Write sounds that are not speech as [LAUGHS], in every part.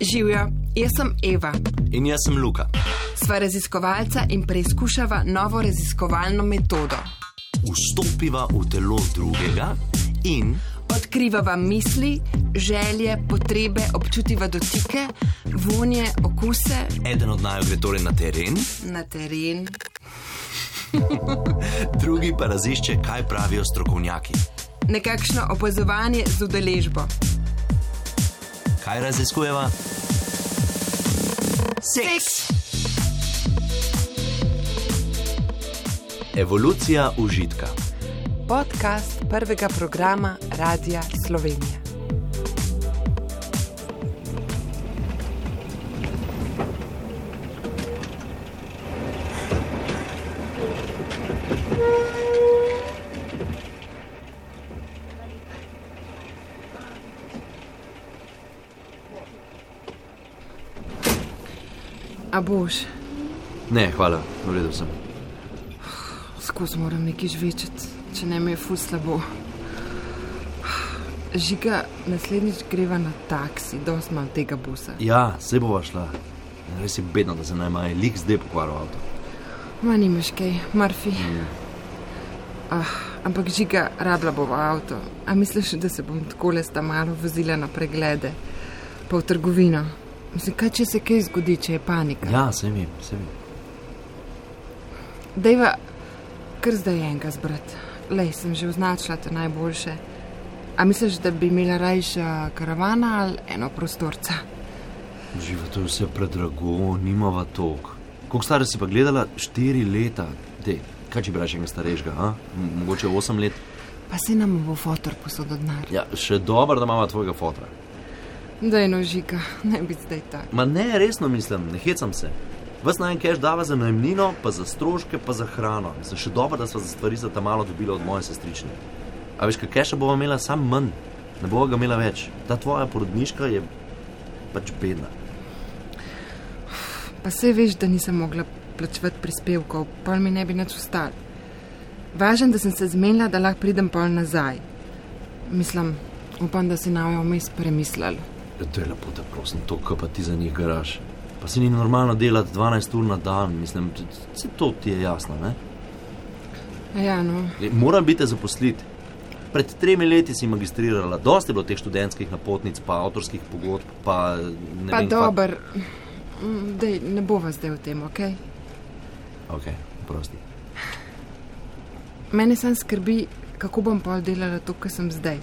Živijo, jaz sem Eva. In jaz sem Luka. Sva raziskovalca in preizkušava novo raziskovalno metodo. Vstopiva v telo drugega in Odkrivava misli, želje, potrebe, občutiva dotike, vonje, okuse eden od naju gre torej na teren, na teren. [LAUGHS] drugi pa razišče, kaj pravijo strokovnjaki. Nekakšno opazovanje z udeležbo. Kaj raziskujeva? Seks. Evolucija užitka. Podcast prvega programa Radia Slovenija. A boš, Ne, hvala, v redu sem. skozi moram nekaj žvečeti, če ne mi je ful slabo. Žiga, naslednjič greva na taksi, dosti imam tega busa. Ja, se bova šla. Res je bedno, da se naj maj lik zdaj pokvaril avto. Ma nimaš kaj, Murphy. Ah, ampak žiga, rabla bova avto. A misliš, da se bom tako le sta malo vozila na preglede, pa v trgovino? Mislim, kaj če se kaj zgodi, če je panika? Ja, se vem, se vem. Dejva, kar zdaj enega zbrat. Lej, sem že označila te najboljše. A misliš, da bi imela rajša karavana ali eno prostorca? Živo, to je vse predrago, nimava tok. Koliko stara si pa gledala? Štiri leta. Dej, kaj če bi raje enega starejšega, a? Mogoče osem let. Pa se nam bo fotor posodil denar. Ja, še dobro, da imamo tvojega fotra. Daj no, žiga, ne bi zdaj tak. Ma ne, resno mislim, ne hecam se. Vas naj cash dava za najemnino, pa za stroške, pa za hrano. Mislim, še dobro, da smo za stvari za ta malo dobili od moje sestrične. A veš, kaj cache bova imela sam manj, ne bova ga imela več. Ta tvoja porodniška je pač bedna. Pa se veš, da nisem mogla plačevati prispevkov, pol mi ne bi nič ustal. Važen, da sem se zmenila, da lahko pridem pol nazaj. Mislim, upam, da si naj vmes premislili. Ja, to je lepo, da prosim, to, kar pa ti za njih garaš. Pa se ni normalno delati 12 ur na dan, mislim, vse to ti je jasno, ne? Ja, no, E, Moram biti zaposliti. Pred tremi leti si magistrirala, dosti je bilo teh študentskih napotnic, pa avtorskih pogodb, pa ne pa vem, dober. Dej, ne bova zdaj v tem, ok? Ok, prosti. Mene sam skrbi, kako bom pol delala to, kar sem zdaj.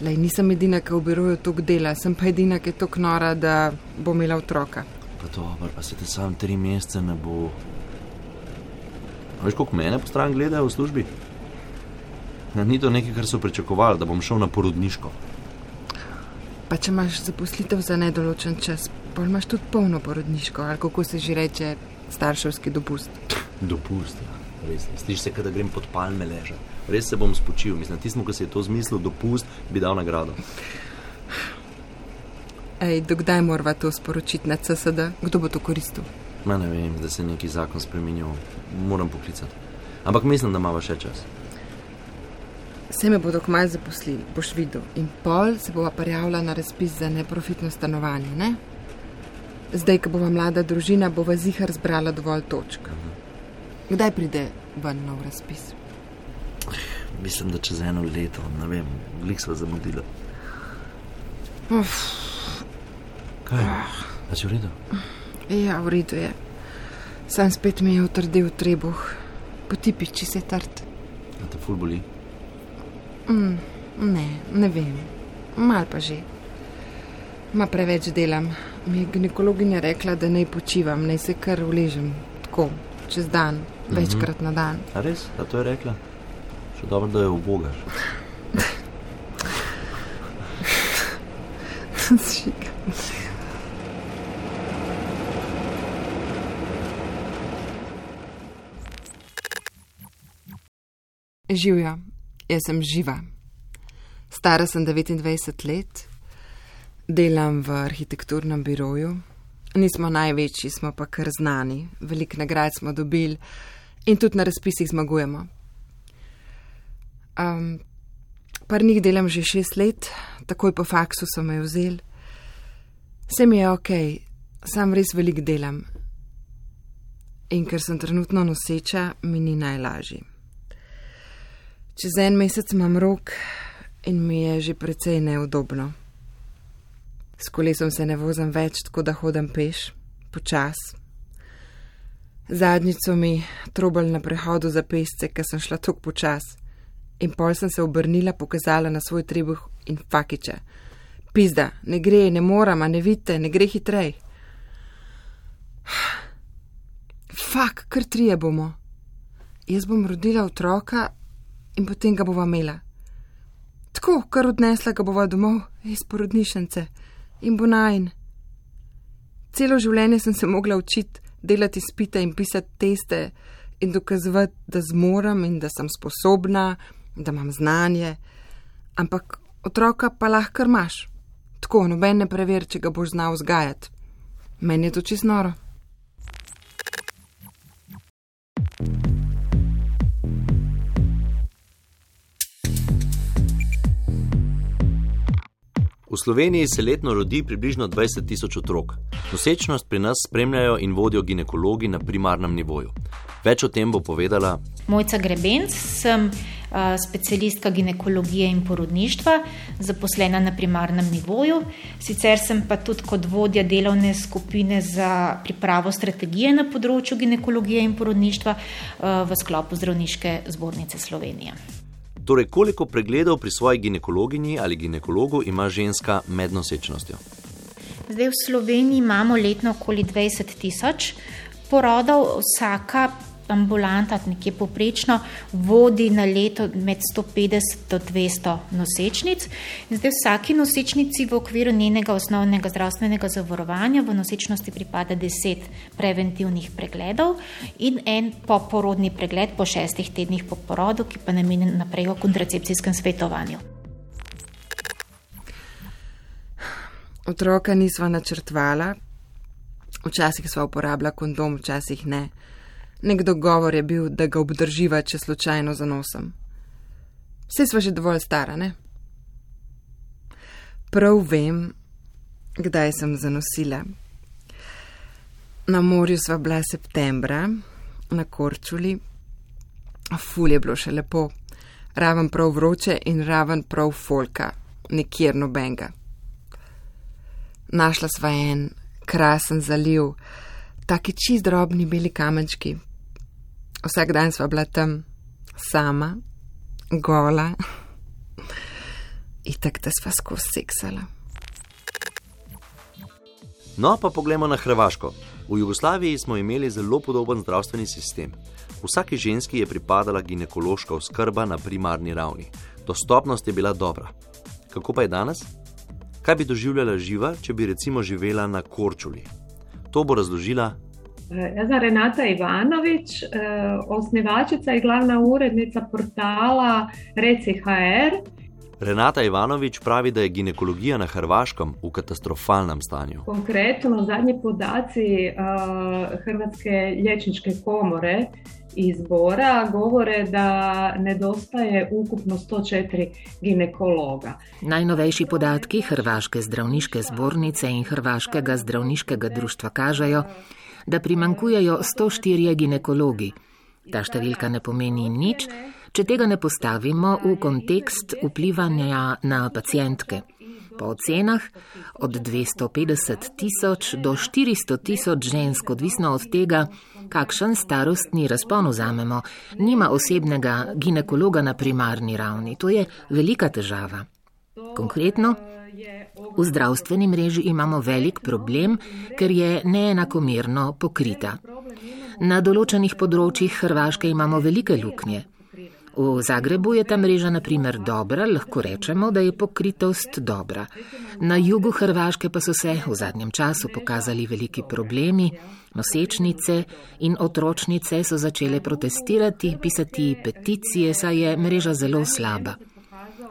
Lej, nisem edina, ki v biroju tok dela, sem pa edina, ki je tok nora, da bo imela otroka. Pa dobro, pa se te sam tri mesece ne bo. A veš, koliko mene po stran gledajo v službi? Ja, ni to nekaj, kar so pričakovali, da bom šel na porodniško. Pa če imaš zaposlitev za nedoločen čas, pol imaš tudi polno porodniško, ali kako se že reče, starševski dopust. Dopust, ja. Res, slišiš se, da grem pod palme ležati. Res se bom spočil, mislim, tistem, ki si je to zmislil, dopust, bi dal nagrado. Ej, dokdaj morava to sporočiti na CSD? Kdo bo to koristil? Ma ne vem, da se je neki zakon spremenil, moram poklicati. Ampak mislim, da imamo še čas. Vse me bodo kmaj zaposlili, boš videl. In pol se bova prijavila na razpis za neprofitno stanovanje, ne? Zdaj, ko bova mlada družina, bova zihar zbrala dovolj točk. Kdaj pride ven nov razpis? Mislim, da čez eno leto, ne vem, glik sva zamudila. Uf, Kaj? A si v redu? ja, v redu je. Sam spet mi je utrdil trebuh, potipi, če se trd. A te ful boli? Mm, ne, ne vem, mal pa že. Ma preveč delam. Mi je ginekologinja rekla, da naj počivam, naj se kar uležem, tako, čez dan, večkrat na dan. A res? A to je rekla? Še dobro, da jo ubogaš. [LAUGHS] Žiga. Živja, jaz sem živa. Stara sem 29 let, delam v arhitekturnem biroju. Nismo največji, smo pa kar znani, veliko nagrad smo dobili in tudi na razpisih zmagujemo. Um, par njih delam že šest let, takoj po faksu so me vzeli. Vse mi je ok, sam res velik delam. In ker sem trenutno noseča, mi ni najlažji. Čez en mesec imam rok in mi je že precej neudobno. S kolesom se ne vozim več, tako da hodim peš, počas. Zadnjico mi trobal na prehodu za pesce, ker sem šla tako počas. In pol sem se obrnila, pokazala na svoj trebuh in fakiče. Pizda, ne gre, ne moram, ne vidite, ne gre hitrej. Fak, kar trije bomo. Jaz bom rodila otroka in potem ga bova imela. Tako, kar odnesla ga bova domov iz porodnišence in bo najn. Celo življenje sem se mogla učiti delati spite in pisati teste in dokazovati, da zmorem in da sem sposobna, da imam znanje. Ampak otroka pa lahko imaš. Tako, noben ne preveri, če ga boš znal vzgajati. Meni je to čisto noro. Sloveniji se letno rodi približno 20 tisoč otrok. Nosečnost pri nas spremljajo in vodijo ginekologi na primarnem nivoju. Več o tem bo povedala Mojca Grebenc, sem specialistka ginekologije in porodništva, zaposlena na primarnem nivoju. Sicer sem pa tudi kot vodja delovne skupine za pripravo strategije na področju ginekologije in porodništva v sklopu Zdravniške zbornice Slovenije. Torej, koliko pregledov pri svoji ginekologinji ali ginekologu ima ženska med nosečnostjo? Zdaj v Sloveniji imamo letno okoli 20 tisoč porodov, vsaka ambulanta, nekje poprečno, vodi na leto med 150 do 200 nosečnic. Zdaj vsaki nosečnici v okviru njenega osnovnega zdravstvenega zavarovanja v nosečnosti pripada 10 preventivnih pregledov in en poporodni pregled po šestih tednih po porodu, ki pa namenjen naprej o kontracepcijskem svetovanju. Otroka nisva načrtvala, včasih sva uporabljala kondom, včasih ne. Nek dogovor je bil, da ga obdrživa, če slučajno zanosim. Vse sva že dovolj stara, ne? Prav vem, kdaj sem zanosila. Na morju sva bila septembra, na Korčuli, ful je bilo še lepo, raven prav vroče in raven prav folka, nikjer nobenga. Našla sva en krasen zaliv, taki čist drobni beli kamenčki, Vsak dan sva bila tam sama, gola, in tako da sva skozi seksala. No, pa poglejmo na Hrvaško. V Jugoslaviji smo imeli zelo podoben zdravstveni sistem. Vsaki ženski je pripadala ginekološka oskrba na primarni ravni. Dostopnost je bila dobra. Kako pa je danes? Kaj bi doživljala živa, če bi recimo živela na Korčuli? To bo razložila Jaz sem Renata Ivanovič, osnivačica in glavna urednica portala ReciHR. Renata Ivanovič pravi, da je ginekologija na Hrvaškem v katastrofalnem stanju. Konkretno zadnji podaci uh, Hrvatske liječničke komore izbora govore, da nedostaje ukupno 104 ginekologa. Najnovejši podatki Hrvaške zdravniške zbornice in Hrvaškega zdravniškega društva kažejo, da primankujejo 104 ginekologi. Ta številka ne pomeni nič, če tega ne postavimo v kontekst vplivanja na pacijentke. Po ocenah od 250 tisoč do 400 tisoč žensk, odvisno od tega, kakšen starostni razpon vzamemo, nima osebnega ginekologa na primarni ravni. To je velika težava. Konkretno, v zdravstveni mreži imamo velik problem, ker je neenakomerno pokrita. Na določenih področjih Hrvaške imamo velike luknje. V Zagrebu je ta mreža naprimer dobra, lahko rečemo, da je pokritost dobra. Na jugu Hrvaške pa so se v zadnjem času pokazali veliki problemi, nosečnice in otročnice so začele protestirati, pisati peticije, saj je mreža zelo slaba.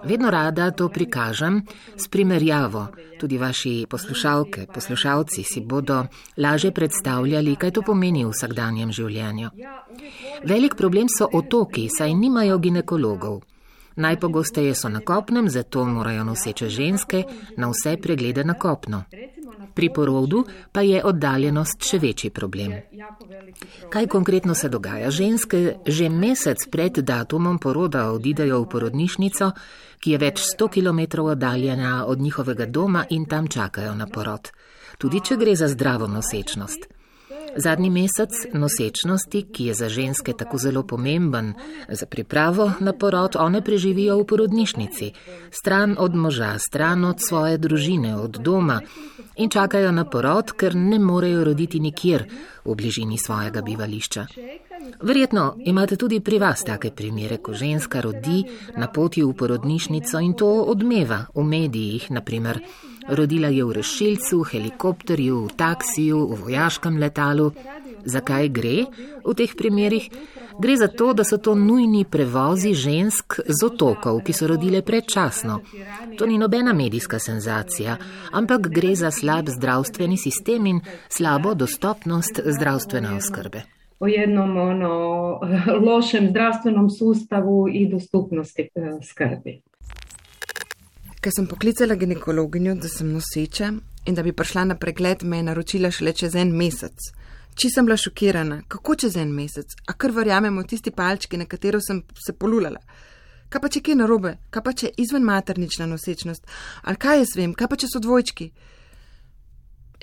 Vedno rada to prikažem s primerjavo. Tudi vaši poslušalke, poslušalci si bodo laže predstavljali, kaj to pomeni v vsakdanjem življenju. Velik problem so otoki, saj nimajo ginekologov. Najpogosteje so na kopnem, zato morajo noseče ženske na vse preglede na kopno. Pri porodu pa je oddaljenost še večji problem. Kaj konkretno se dogaja? Ženske že mesec pred datumom poroda odidejo v porodnišnico, ki je več 100 km oddaljena od njihovega doma in tam čakajo na porod. Tudi če gre za zdravo nosečnost. Zadnji mesec nosečnosti, ki je za ženske tako zelo pomemben, za pripravo na porod one preživijo v porodnišnici, stran od moža, stran od svoje družine, od doma in čakajo na porod, ker ne morejo roditi nikjer v bližini svojega bivališča. Verjetno imate tudi pri vas take primere, ko ženska rodi na poti v porodnišnico in to odmeva v medijih, naprimer. Rodila je v rešilcu, helikopterju, v taksiju, v vojaškem letalu. Zakaj gre v teh primerih? Gre za to, da so to nujni prevozi žensk z otokov, ki so rodile predčasno. To ni nobena medijska senzacija, ampak gre za slab zdravstveni sistem in slabo dostopnost zdravstvene oskrbe. O jednom ono, lošem zdravstvenom sustavu i dostupnosti eh, skrbi. Ker sem poklicala ginekologinjo, da sem noseča in da bi prišla na pregled, me je naročila šele čez en mesec. Či sem bila šokirana, kako čez en mesec, a kar verjamemo tisti palčki, na katero sem se polulala. Kaj pa če kje narobe, kaj pa če izven maternična nosečnost, ali kaj jaz vem, kaj pa če so dvojčki.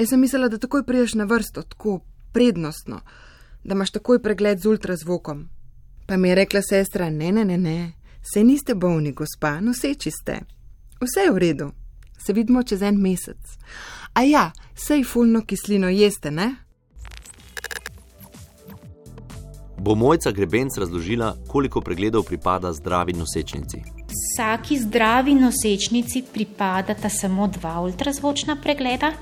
Jaz sem mislila, da takoj priješ na vrsto, tako prednostno, da imaš takoj pregled z ultrazvokom. Pa mi je rekla sestra, ne, ne, ne, ne, se niste bolni, gospa, noseči ste. Vse je v redu, se vidimo čez en mesec. A ja, sej fulno kislino jeste, ne? Bo mojca grebenc razložila, koliko pregledov pripada zdravi nosečnici. Vsaki zdravi nosečnici pripadata samo dva ultrazvočna pregleda,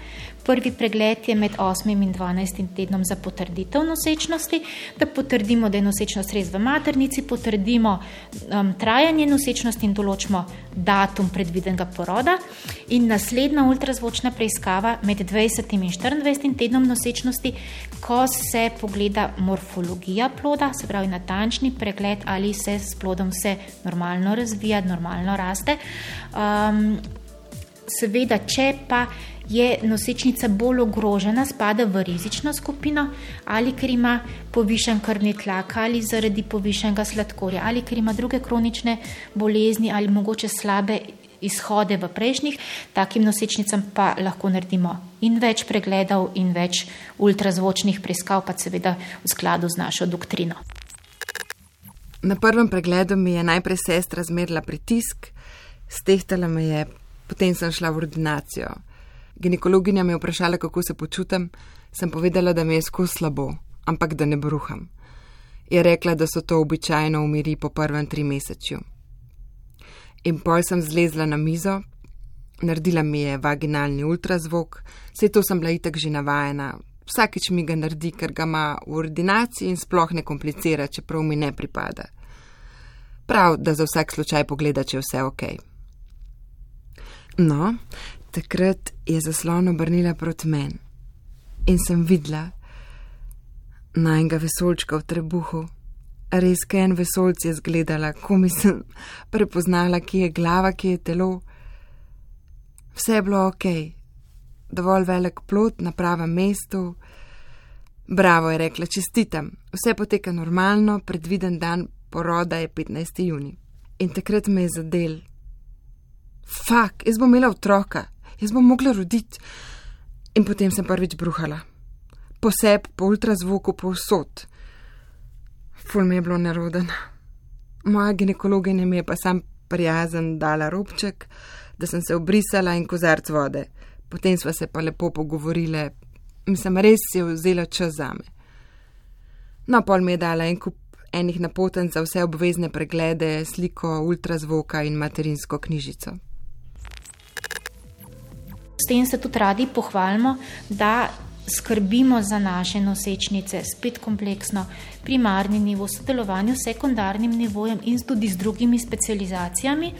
Prvi pregled je med 8 in 12 tednom za potrditev nosečnosti, da potrdimo, da je nosečnost res v maternici, potrdimo um, trajanje nosečnosti in določimo datum predvidenega poroda. In naslednja ultrazvočna preiskava med 20 in 24 tednom nosečnosti, ko se pogleda morfologija ploda, se pravi natančni pregled, ali se s plodom vse normalno razvija, normalno raste. Um, seveda, če pa je nosečnica bolj ogrožena, spada v rizično skupino, ali ker ima povišen krvni tlak, ali zaradi povišenega sladkorja, ali ker ima druge kronične bolezni, ali mogoče slabe izhode v prejšnjih, takim nosečnicam pa lahko naredimo in več pregledov, in več ultrazvočnih preiskav, pa seveda v skladu z našo doktrino. Na prvem pregledu mi je najprej sestra zmerila pritisk, stehtala me je, potem sem šla v ordinacijo. Ginekologinja me je vprašala, kako se počutim, sem povedala, da mi je skozi slabo, ampak da ne bruham. Je rekla, da so to običajno umiri po prvem tri mesečju. In pol sem zlezla na mizo, naredila mi je vaginalni ultrazvok, vse to sem bila itak že navajena, vsakič mi ga naredi, ker ga ima v ordinaciji in sploh ne komplicira, čeprav mi ne pripada. Prav, da za vsak slučaj pogleda, če je vse ok. No, Takrat je zaslon obrnila proti meni in sem videla najnega vesolčka v trebuhu. Res, kaj en vesolc je zgledala, ko mi sem [LAUGHS] prepoznala, kje je glava, kje je telo. Vse je bilo ok, dovolj velik plot na pravem mestu. Bravo je rekla, čestitam, vse poteka normalno, predviden dan poroda je 15. juni. In takrat me je zadel. Fak, jaz bom imela otroka jaz bom mogla roditi. In potem sem prvič bruhala, poseb, po ultrazvoku, povsod. Ful mi je bilo neroden. Moja ginekologinja mi je pa sam prijazen dala robček, da sem se obrisala in kozarc vode. Potem sva se pa lepo pogovorile, mislim, res si je vzela čas za me. No, pol mi je dala en kup enih napoten za vse obvezne preglede, sliko ultrazvoka in materinsko knjižico. S tem se tudi radi pohvalimo, da skrbimo za naše nosečnice spet kompleksno, primarni nivo, sodelovanju s sekundarnim nivojem in tudi z drugimi specializacijami,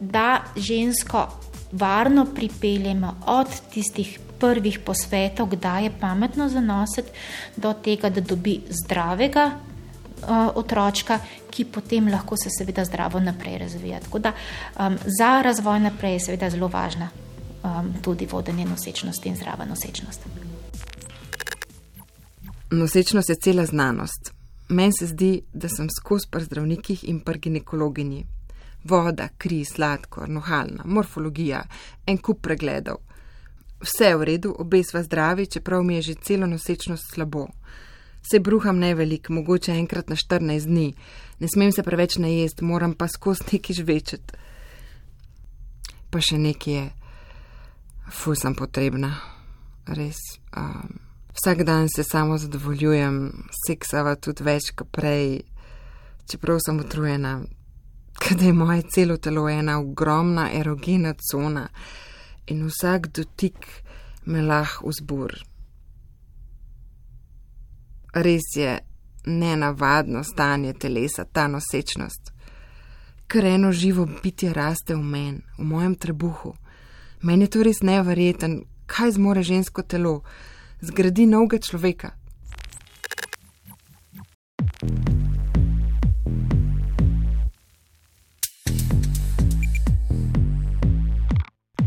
da žensko varno pripeljemo od tistih prvih posvetov, kdaj je pametno zanositi, do tega, da dobi zdravega otročka, ki potem lahko se seveda zdravo naprej razvija. Tako da um, za razvoj naprej je seveda zelo važna um, tudi vodenje nosečnosti in zdrava nosečnost. Nosečnost je cela znanost. Meni se zdi, da sem skozi pri zdravnikih in pri ginekologinji. Voda, kri, sladkor, nohalna, morfologija, en kup pregledov. Vse je v redu, obe sva zdravi, čeprav mi je že celo nosečnost slabo. Se bruham ne velik, mogoče enkrat na 14 dni, ne smem se preveč najest, moram pa skozi neki žvečet. Pa še nekaj je, fu sem potrebna, res. Um, vsak dan se samo zadovoljujem, seksava tudi več kot prej, čeprav sem utrujena, ker je moje celo telo ena ogromna erogena cona in vsak dotik me lahko vzbur res je nenavadno stanje telesa, ta nosečnost. Ker eno živo bitje raste v meni, v mojem trebuhu. Meni je to res neverjeten, kaj zmore žensko telo, zgradi novega človeka.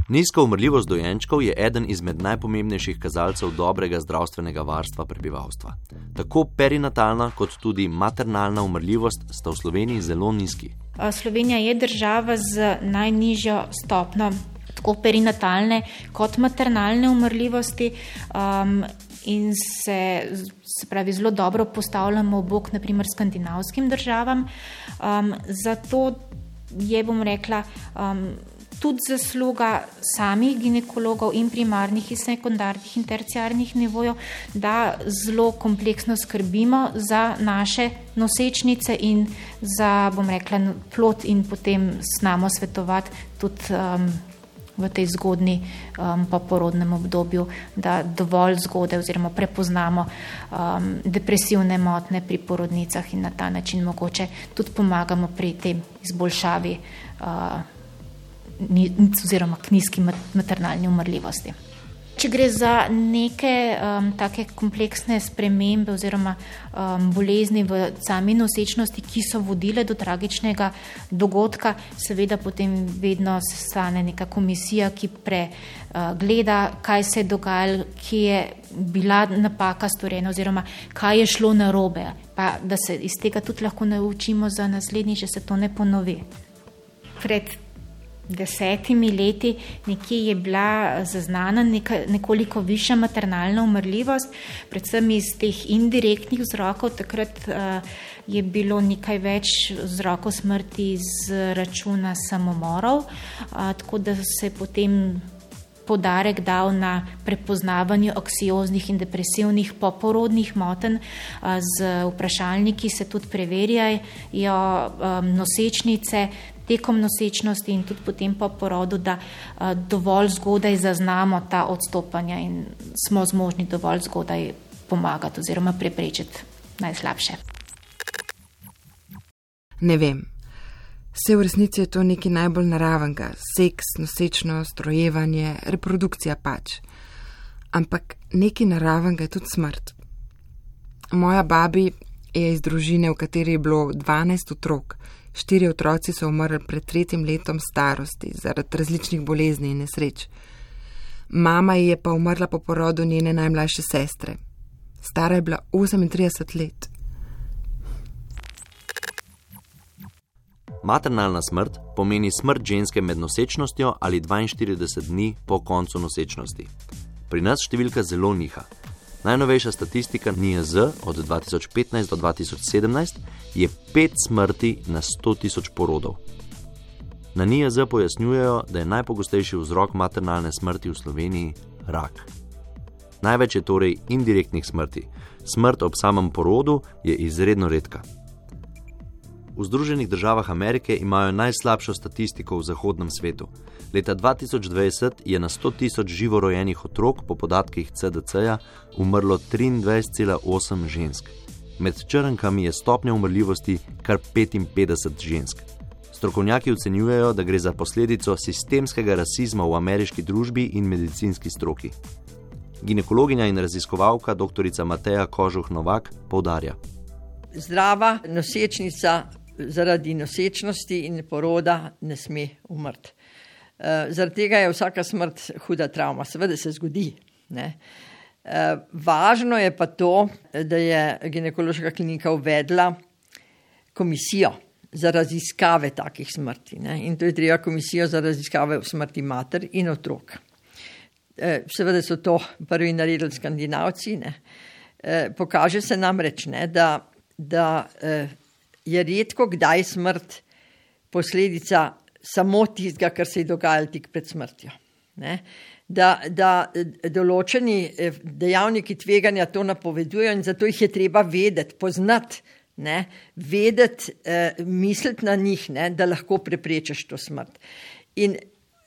Nizka umrljivost dojenčkov je eden izmed najpomembnejših kazalcev dobrega zdravstvenega varstva prebivalstva. Tako perinatalna kot tudi maternalna umrljivost sta v Sloveniji zelo nizki. Slovenija je država z najnižjo stopno tako perinatalne kot maternalne umrljivosti. Um, In se, se pravi, zelo dobro postavljamo v bok, naprimer, skandinavskim državam. Um, zato je, bom rekla, um, tudi zasluga samih ginekologov in primarnih in sekundarnih in terciarnih nivojev, da zelo kompleksno skrbimo za naše nosečnice in za, bom rekla, plot in potem znamo svetovati tudi um, v tej zgodni um, poporodnem obdobju, da dovolj zgodaj oziroma prepoznamo um, depresivne motne pri porodnicah in na ta način mogoče tudi pomagamo pri tem izboljšavi uh, oziroma k nizki maternalni umrljivosti. Če gre za neke um, take kompleksne spremembe oziroma um, bolezni v sami nosečnosti, ki so vodile do tragičnega dogodka, seveda potem vedno stane neka komisija, ki pregleda, uh, kaj se je dogajalo, kje je bila napaka storjena oziroma kaj je šlo narobe, pa da se iz tega tudi lahko naučimo za naslednji, če se to ne ponovi. Pred desetimi leti nekje je bila zaznana neka, nekoliko višja maternalna umrljivost, predvsem iz teh indirektnih vzrokov. Takrat uh, je bilo nekaj več vzrokov smrti z računa samomorov, uh, tako da se je potem podarek dal na prepoznavanju anksioznih in depresivnih poporodnih motenj. Z vprašalniki se tudi preverjajo nosečnice tekom nosečnosti in tudi potem po porodu, da dovolj zgodaj zaznamo ta odstopanja in smo zmožni dovolj zgodaj pomagati oziroma preprečiti najslabše. Ne vem. Vse v resnici je to nekaj najbolj naravnega, seks, nosečnost, rojevanje, reprodukcija pač. Ampak nekaj naravnega je tudi smrt. Moja babi je iz družine, v kateri je bilo 12 otrok. Štiri otroci so umrli pred tretjim letom starosti zaradi različnih bolezni in nesreč. Mama je pa umrla po porodu njene najmlajše sestre. Stara je bila 38 let. Maternalna smrt pomeni smrt ženske med nosečnostjo ali 42 dni po koncu nosečnosti. Pri nas številka zelo niha. Najnovejša statistika NIAZ od 2015 do 2017 je 5 smrti na 100 tisoč porodov. Na NIAZ pojasnjujejo, da je najpogostejši vzrok maternalne smrti v Sloveniji rak. Največ je torej indirektnih smrti. Smrt ob samem porodu je izredno redka. V Združenih državah Amerike imajo najslabšo statistiko v zahodnem svetu. Leta 2020 je na 100 tisoč živorojenih otrok po podatkih CDC-ja umrlo 23,8 žensk. Med črnkami je stopnja umrljivosti kar 55 žensk. Strokovnjaki ocenjujejo, da gre za posledico sistemskega rasizma v ameriški družbi in medicinski stroki. Ginekologinja in raziskovalka dr. Mateja Kožuh Novak poudarja. Zdrava nosečnica zaradi nosečnosti in poroda ne sme umrti. Uh, zaradi tega je vsaka smrt huda travma, seveda se zgodi. Uh, važno je pa to, da je ginekološka klinika uvedla komisijo za raziskave takih smrti. Ne? In to je treba komisijo za raziskave smrti mater in otrok. Uh, seveda so to prvi naredili skandinavci. Uh, pokaže se nam reč, ne, da, da uh, je redko kdaj smrt posledica samo tistega, kar se je dogajalo tik pred smrtjo. Ne? Da, da določeni eh, dejavniki tveganja to napovedujejo, in zato jih je treba vedeti, poznati, ne? vedeti, eh, misliti na njih, ne? da lahko preprečiš to smrt. In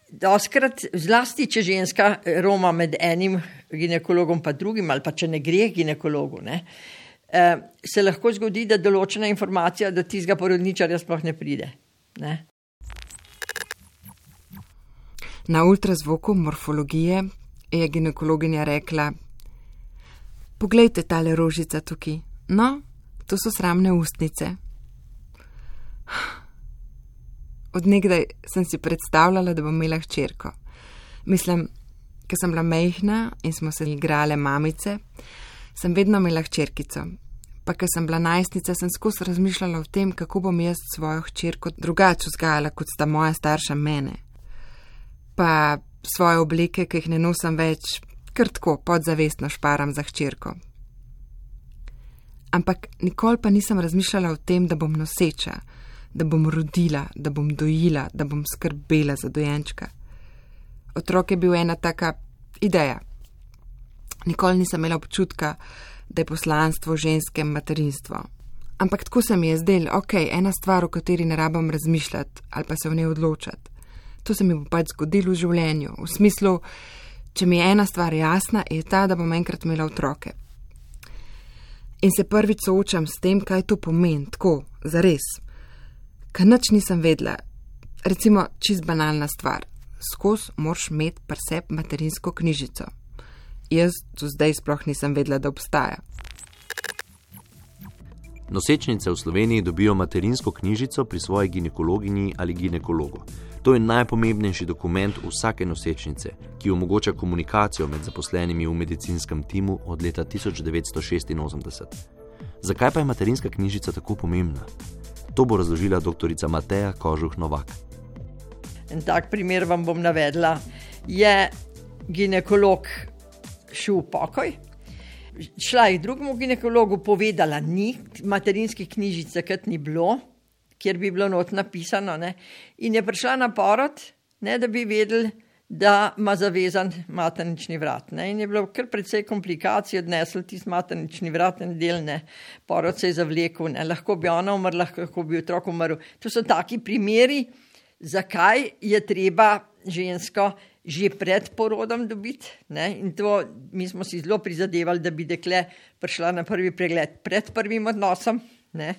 doskrat, zlasti, če ženska roma med enim ginekologom in drugim, ali pa če ne gre ginekologu, ne? eh, se lahko zgodi, da določena informacija do tistega porodničarja sploh ne pride. Ne? Na ultrazvoku morfologije je ginekologinja rekla: Poglejte tale rožica tukaj. No, to so sramne ustnice. Odnegdaj sem si predstavljala, da bom imela hčerko. Mislim, ker sem bila mehna in smo se igrale mamice, sem vedno imela hčerkico. Pa, ker sem bila najstnica, sem skozi razmišljala o tem, kako bom jaz svojo hčerko drugače vzgajala, kot sta moja starša mene pa svoje oblike, ki jih ne nosim več, krtko podzavestno šparam za hčerko. Ampak nikoli pa nisem razmišljala o tem, da bom noseča, da bom rodila, da bom dojila, da bom skrbela za dojenčka. Otrok je bil ena taka ideja. Nikoli nisem imela občutka, da je poslanstvo ženske materinstvo. Ampak tako se mi je zdelo, ok, ena stvar, o kateri ne rabim razmišljati ali pa se v njej odločati to se mi bo pač zgodilo v življenju. V smislu, če mi je ena stvar jasna, je ta, da bom enkrat imela otroke. In se prvič soočam s tem, kaj to pomeni, tako, za res. Kaj nič nisem vedela, recimo čist banalna stvar. Skos moraš imeti preseb materinsko knjižico. Jaz do zdaj sploh nisem vedela, da obstaja. Nosečnice v Sloveniji dobijo materinsko knjižico pri svoji ginekologinji ali ginekologu. To je najpomembnejši dokument vsake nosečnice, ki omogoča komunikacijo med zaposlenimi v medicinskem timu od leta 1986. Zakaj pa je materinska knjižica tako pomembna? To bo razložila dr. Mateja Kožuh Novak. En tak primer vam bom navedla. Je ginekolog šel v pokoj, šla je drugemu ginekologu, povedala, ni materinske knjižice, kot ni bilo kjer bi bilo not napisano. Ne? In je prišla na porod, ne, da bi vedeli, da ima zavezan maternični vrat. Ne? In je bilo kar precej komplikacij, odnesel tisti maternični vrat in del ne, porod se je zavlekel, ne? lahko bi ona umrla, lahko bi otrok umrl. To so taki primeri, zakaj je treba žensko. Že pred porodom dobiti, ne? in to mi smo si zelo prizadevali, da bi dekle prišla na prvi pregled pred prvim odnosom. Ne?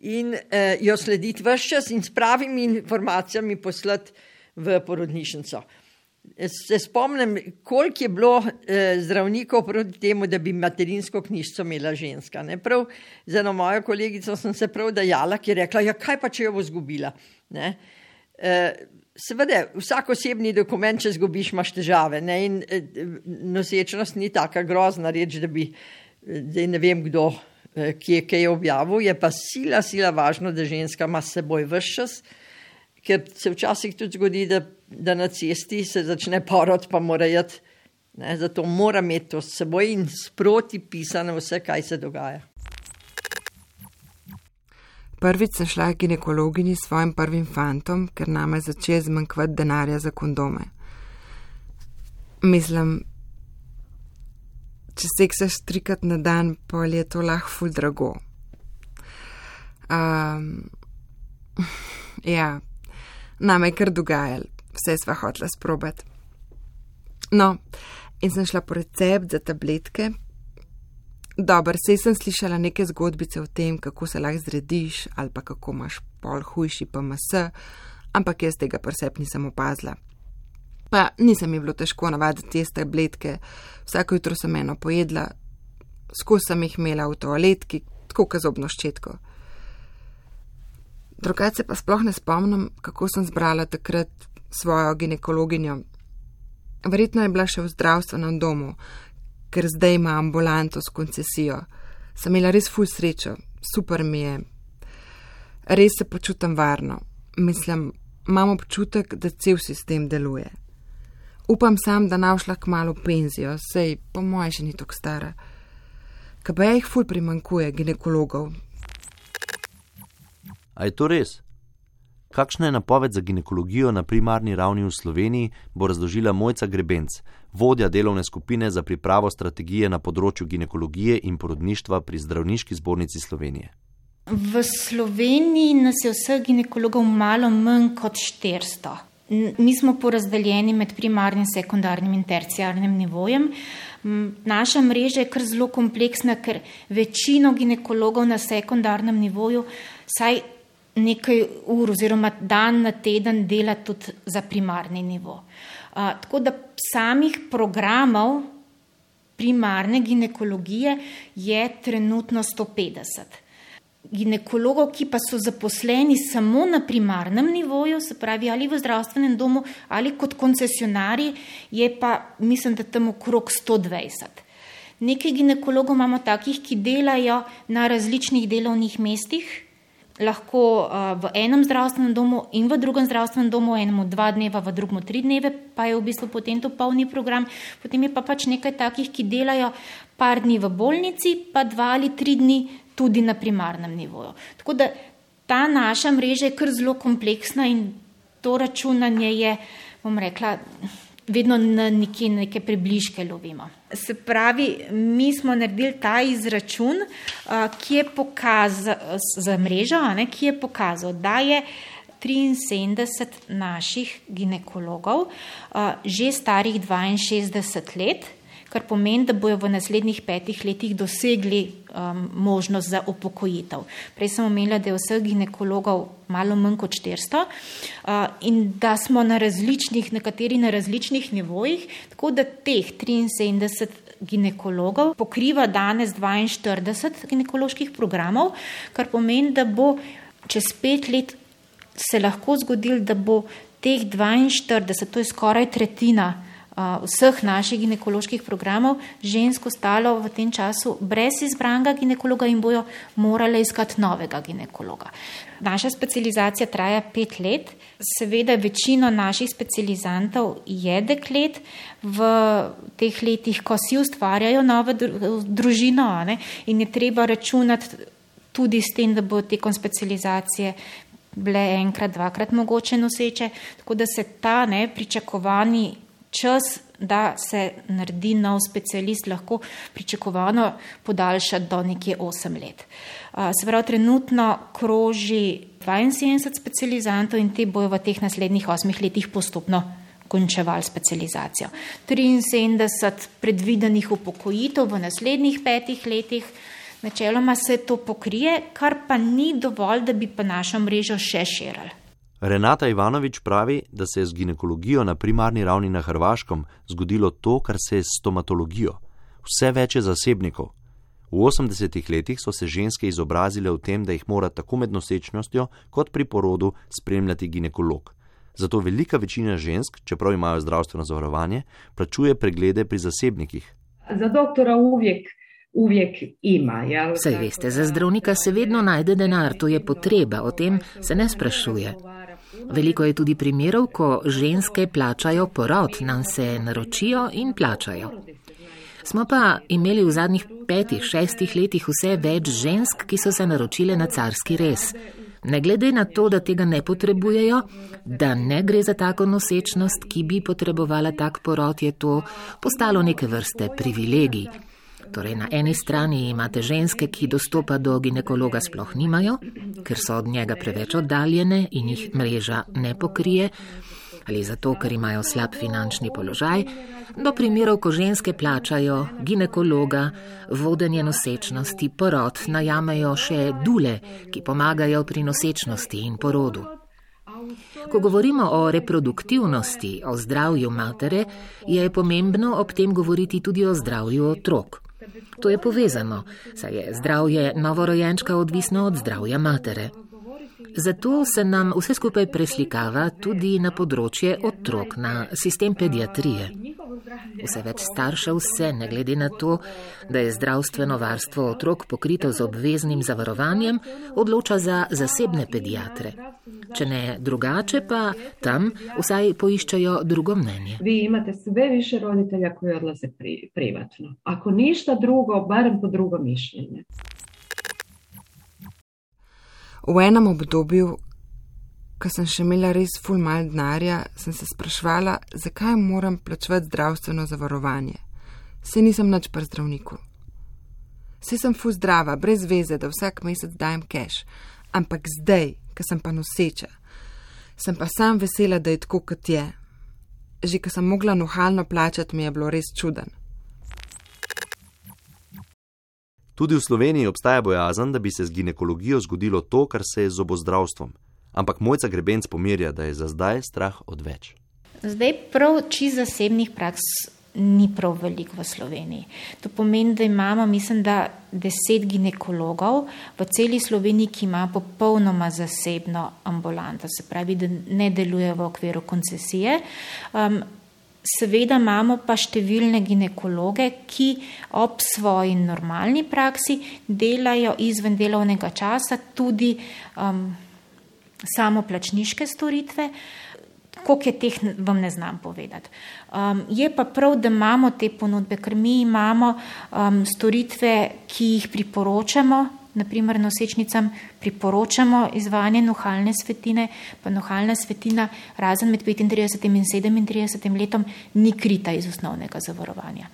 in eh, jo slediti vse čas in s pravimi informacijami poslati v porodnišnico. Se spomnim, koliko je bilo eh, zdravnikov proti temu, da bi materinsko knjižico imela ženska. Ne? Prav za eno mojo kolegico sem se prav dajala, ki je rekla: ja, kaj pa če jo bo zgubila? Eh, seveda, vsak osebni dokument, če zgubiš, imaš težave. Ne? In eh, nosečnost ni tako grozna reč, da bi, eh, zdaj ne vem kdo. Eh, ki je kaj objavil, je pa sila, sila važno, da ženska ima s seboj vse čas, ker se včasih tudi zgodi, da, da na cesti se začne porod, pa mora jeti. Ne, zato mora imeti to s seboj in sproti pisano vse, kaj se dogaja. Prvič sem šla k ginekologini s svojim prvim fantom, ker nama je začel zmanjkvati denarja za kondome. Mislim, če seksaš trikrat na dan, pa je to lahko ful drago. Um, [LAUGHS] ja, nam je kar dogajalo, vse sva hotla sprobati. No, in sem šla po recept za tabletke. Dobro, sej sem slišala neke zgodbice o tem, kako se lahko zrediš ali pa kako imaš pol hujši PMS, ampak jaz tega presep nisem opazila. Pa nisem mi bilo težko navaditi te tabletke, vsako jutro sem eno pojedla, skozi sem jih imela v toaletki, tako kazobno ščetko. Drugače pa sploh ne spomnim, kako sem zbrala takrat svojo ginekologinjo. Verjetno je bila še v zdravstvenem domu, ker zdaj ima ambulanto s koncesijo. Sem imela res ful srečo, super mi je. Res se počutim varno. Mislim, imam občutek, da cel sistem deluje. Upam sam, da navšla k malu penzijo, sej po moje še ni tako stara. KB jih ful primankuje ginekologov. A je to res? Kakšna je napoved za ginekologijo na primarni ravni v Sloveniji, bo razložila Mojca Grebenc, vodja delovne skupine za pripravo strategije na področju ginekologije in porodništva pri Zdravniški zbornici Slovenije. V Sloveniji nas je vseh ginekologov malo manj kot 400. Mi smo porazdeljeni med primarnim, sekundarnim in terciarnim nivojem. Naša mreža je kar zelo kompleksna, ker večino ginekologov na sekundarnem nivoju saj nekaj ur oziroma dan na teden dela tudi za primarni nivo. Uh, tako da samih programov primarne ginekologije je trenutno 150 ginekologov, ki pa so zaposleni samo na primarnem nivoju, se pravi ali v zdravstvenem domu ali kot koncesionari, je pa mislim, da tam okrog 120. Nekaj ginekologov imamo takih, ki delajo na različnih delovnih mestih, lahko uh, v enem zdravstvenem domu in v drugem zdravstvenem domu, enemu dva dneva, v drugem tri dneve, pa je v bistvu potem to polni program. Potem je pa pač nekaj takih, ki delajo par dni v bolnici, pa dva ali tri dni tudi na primarnem nivoju. Tako da ta naša mreža je kar zelo kompleksna in to računanje je, bom rekla, vedno na neki neke približke lovimo. Se pravi, mi smo naredili ta izračun, ki je pokazal za mrežo, ne, ki je pokazal, da je 73 naših ginekologov že starih 62 let kar pomeni, da bojo v naslednjih petih letih dosegli um, možnost za upokojitev. Prej sem omenila, da je vseh ginekologov malo manj kot 400 uh, in da smo na različnih, nekateri na različnih nivojih, tako da teh 73 ginekologov pokriva danes 42 ginekoloških programov, kar pomeni, da bo čez pet let se lahko zgodil, da bo teh 42, to je skoraj tretjina, vseh naših ginekoloških programov žensko stalo v tem času brez izbranega ginekologa in bojo morale iskati novega ginekologa. Naša specializacija traja pet let, seveda večino naših specializantov je deklet v teh letih, ko si ustvarjajo novo družino ne, in je treba računati tudi s tem, da bo tekom specializacije bile enkrat, dvakrat mogoče noseče, tako da se ta ne pričakovani čas, da se naredi nov specialist, lahko pričakovano podaljša do nekje 8 let. Se pravi, trenutno kroži 72 specializantov in te bojo v teh naslednjih 8 letih postopno končevali specializacijo. 73 predvidenih upokojitev v naslednjih petih letih. Načeloma se to pokrije, kar pa ni dovolj, da bi pa našo mrežo še širili. Renata Ivanovič pravi, da se je z ginekologijo na primarni ravni na Hrvaškem zgodilo to, kar se je s stomatologijo. Vse več je zasebnikov. V 80-ih letih so se ženske izobrazile v tem, da jih mora tako med nosečnostjo kot pri porodu spremljati ginekolog. Zato velika večina žensk, čeprav imajo zdravstveno zavarovanje, plačuje preglede pri zasebnikih. Za doktora uvijek uvijek ima. Saj veste, za zdravnika se vedno najde denar, to je potreba, o tem se ne sprašuje. Veliko je tudi primerov, ko ženske plačajo porod, nam se naročijo in plačajo. Smo pa imeli v zadnjih petih, šestih letih vse več žensk, ki so se naročile na carski res. Ne glede na to, da tega ne potrebujejo, da ne gre za tako nosečnost, ki bi potrebovala tak porod, je to postalo neke vrste privilegij. Torej, na eni strani imate ženske, ki dostopa do ginekologa sploh nimajo, ker so od njega preveč oddaljene in jih mreža ne pokrije, ali zato, ker imajo slab finančni položaj, do primerov, ko ženske plačajo ginekologa, vodenje nosečnosti, porod, najamejo še dule, ki pomagajo pri nosečnosti in porodu. Ko govorimo o reproduktivnosti, o zdravju matere, je pomembno ob tem govoriti tudi o zdravju otrok. To je povezano, saj je zdravje novorojenčka odvisno od zdravja matere. Zato se nam vse skupaj preslikava tudi na področje otrok, na sistem pediatrije. Vse več staršev se, ne glede na to, da je zdravstveno varstvo otrok pokrito z obveznim zavarovanjem, odloča za zasebne pediatre. Če ne drugače, pa tam vsaj poiščajo drugo mnenje. Vi imate sve više roditelja koji odlaze pri, privatno. Ako ništa drugo, barem po drugo mišljenje. V enem obdobju, ko sem še imela res ful mal denarja, sem se sprašvala, zakaj moram plačevati zdravstveno zavarovanje. Se nisem nič pri zdravniku. Se sem ful zdrava, brez veze, da vsak mesec dajem cash, ampak zdaj, ko sem pa noseča, sem pa sam vesela, da je tako, kot je. Že ko sem mogla nohalno plačati, mi je bilo res čuden. Tudi v Sloveniji obstaja bojazen, da bi se z ginekologijo zgodilo to, kar se je z zobozdravstvom. Ampak mojca grebenc pomirja, da je za zdaj strah odveč. Zdaj prav čist zasebnih praks ni prav veliko v Sloveniji. To pomeni, da imamo, mislim, da deset ginekologov v celi Sloveniji, ki ima popolnoma zasebno ambulanto, se pravi, da ne deluje v okviru koncesije. Um, Seveda imamo pa številne ginekologe, ki ob svoji normalni praksi delajo izven delovnega časa tudi um, samoplačniške storitve. Koliko je teh, vam ne znam povedati. Um, je pa prav, da imamo te ponudbe, ker mi imamo um, storitve, ki jih priporočamo naprimer nosečnicam priporočamo izvajanje nohalne svetine, pa nohalna svetina razen med 35 in 37 letom ni krita iz osnovnega zavarovanja.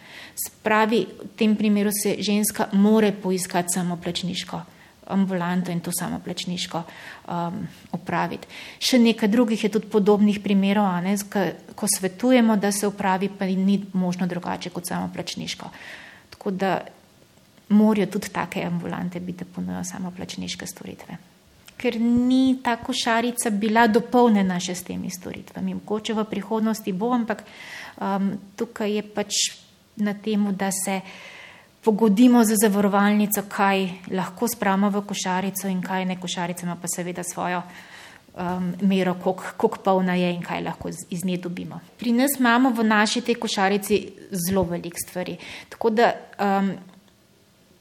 Spravi, v tem primeru se ženska more poiskati samo plačniško ambulanto in to samo plačniško um, opraviti. Še nekaj drugih je tudi podobnih primerov, ne, ko svetujemo, da se upravi, pa ni možno drugače kot samo plačniško. Tako da morajo tudi take ambulante biti, da ponujajo samo plačniške storitve. Ker ni ta košarica bila dopolnjena še s temi storitvami. Mogoče v prihodnosti bo, ampak um, tukaj je pač na tem, da se pogodimo za zavarovalnico, kaj lahko spravimo v košarico in kaj ne. Košarica ima pa seveda svojo um, mero, koliko polna je in kaj lahko iz, iz nje dobimo. Pri nas imamo v naši tej košarici zelo velik stvari. Tako da um,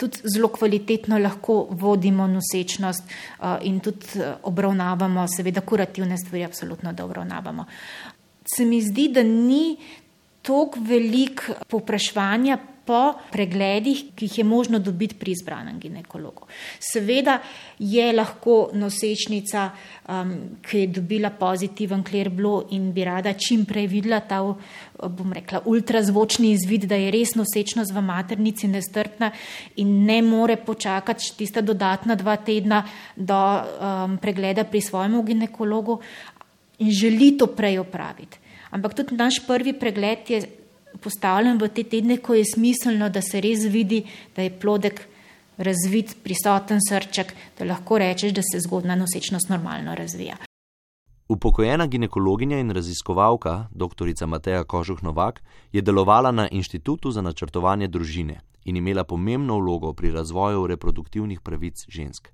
tudi zelo kvalitetno lahko vodimo nosečnost uh, in tudi uh, obravnavamo, seveda, kurativne stvari, absolutno, da obravnavamo. Se mi zdi, da ni toliko velik popraševanja po pregledih, ki jih je možno dobiti pri izbranem ginekologu. Seveda je lahko nosečnica, um, ki je dobila pozitiven klerblo in bi rada čim prej videla ta, bom rekla, ultrazvočni izvid, da je res nosečnost v maternici nestrpna in ne more počakati tista dodatna dva tedna do um, pregleda pri svojemu ginekologu in želi to prej opraviti. Ampak tudi naš prvi pregled je postavljen v te tedne, ko je smiselno, da se res vidi, da je plodek razvit, prisoten srček, da lahko rečeš, da se zgodna nosečnost normalno razvija. Upokojena ginekologinja in raziskovalka, dr. Mateja Kožuh Novak, je delovala na Inštitutu za načrtovanje družine in imela pomembno vlogo pri razvoju reproduktivnih pravic žensk.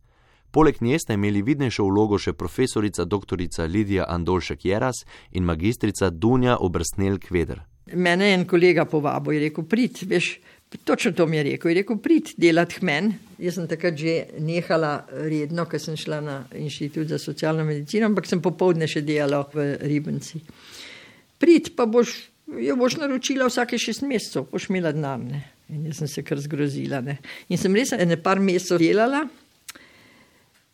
Poleg nje sta imeli vidnejšo vlogo še profesorica dr. Lidija Andolšek Jeras in magistrica Dunja Obrstnel Kveder. Mene je en kolega povabil in rekel: Prid, veš, točno to mi je rekel. Je rekel: Prid delati hmen. Jaz sem takrat že nehala redno, ker sem šla na inštitut za socialno medicino, ampak sem popovdne še delala v Ribenci. Prid, pa boš, jo boš naročila vsake šest mesecev, boš imela denar. In jaz sem se kar zgrozila. Ne. In sem res ene par mesecev delala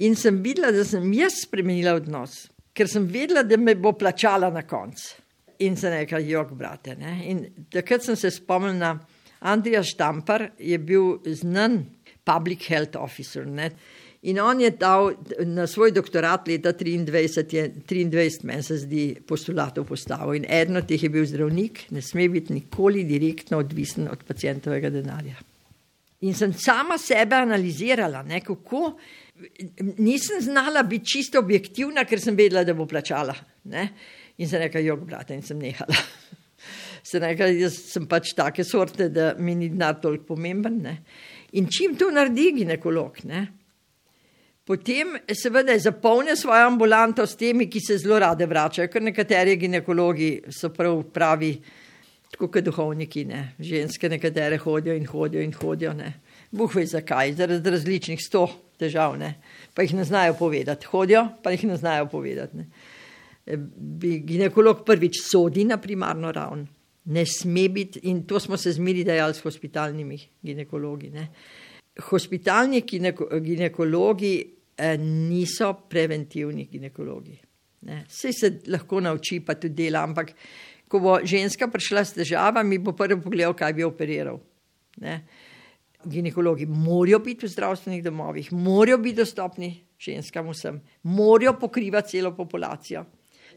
in sem videla, da sem jaz spremenila odnos, ker sem vedela, da me bo plačala na koncu in se nekaj jog, brate. Ne? In takrat sem se spomnil na Andrija Štampar, je bil znan public health officer. Ne? In on je dal na svoj doktorat leta 23, je 23, meni se zdi, postulatov postavil. In eno teh je bil zdravnik, ne sme biti nikoli direktno odvisen od pacijentovega denarja. In sem sama sebe analizirala, ne, kako nisem znala biti čisto objektivna, ker sem vedela, da bo plačala. Ne. In sem rekla, jog, brate, in sem nehala. [LAUGHS] Se nekaj, jaz sem pač take sorte, da mi ni denar toliko pomemben. Ne? In čim to naredi ginekolog, ne? potem seveda zapolni svojo ambulanto s temi, ki se zelo rade vračajo, ker nekateri ginekologi so prav pravi, tako kot duhovniki, ne? ženske nekatere hodijo in hodijo in hodijo. Ne? Bog ve zakaj, zaradi različnih sto težav, ne? pa jih ne znajo povedati. Hodijo, pa jih ne znajo povedati. Ne? Bi ginekolog prvič sodi na primarno raven. Ne sme biti, in to smo se zmeri dejali s hospitalnimi ginekologi. Ne? Hospitalni gineko, ginekologi eh, niso preventivni ginekologi. Vse se lahko nauči, pa tudi dela, ampak ko bo ženska prišla s težavami, bo prvi pogledal, kaj bi operiral. Ne? Ginekologi morajo biti v zdravstvenih domovih, morajo biti dostopni ženskam vsem, morajo pokrivati celo populacijo